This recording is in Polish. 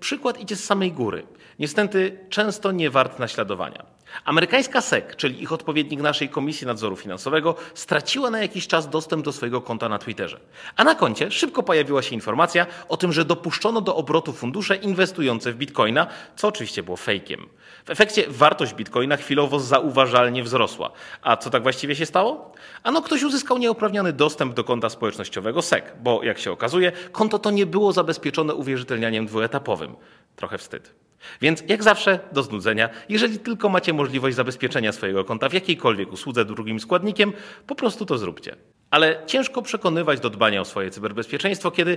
Przykład idzie z samej góry. Niestety często nie wart naśladowania. Amerykańska SEC, czyli ich odpowiednik naszej Komisji Nadzoru Finansowego, straciła na jakiś czas dostęp do swojego konta na Twitterze. A na koncie szybko pojawiła się informacja o tym, że dopuszczono do obrotu fundusze inwestujące w bitcoina, co oczywiście było fejkiem. W efekcie wartość bitcoina chwilowo zauważalnie wzrosła. A co tak właściwie się stało? Ano ktoś uzyskał nieuprawniony dostęp do konta społecznościowego SEC, bo jak się okazuje, konto to nie było zabezpieczone uwierzytelnianiem dwuetapowym. Trochę wstyd. Więc jak zawsze do znudzenia, jeżeli tylko macie możliwość zabezpieczenia swojego konta w jakiejkolwiek usłudze drugim składnikiem, po prostu to zróbcie. Ale ciężko przekonywać do dbania o swoje cyberbezpieczeństwo, kiedy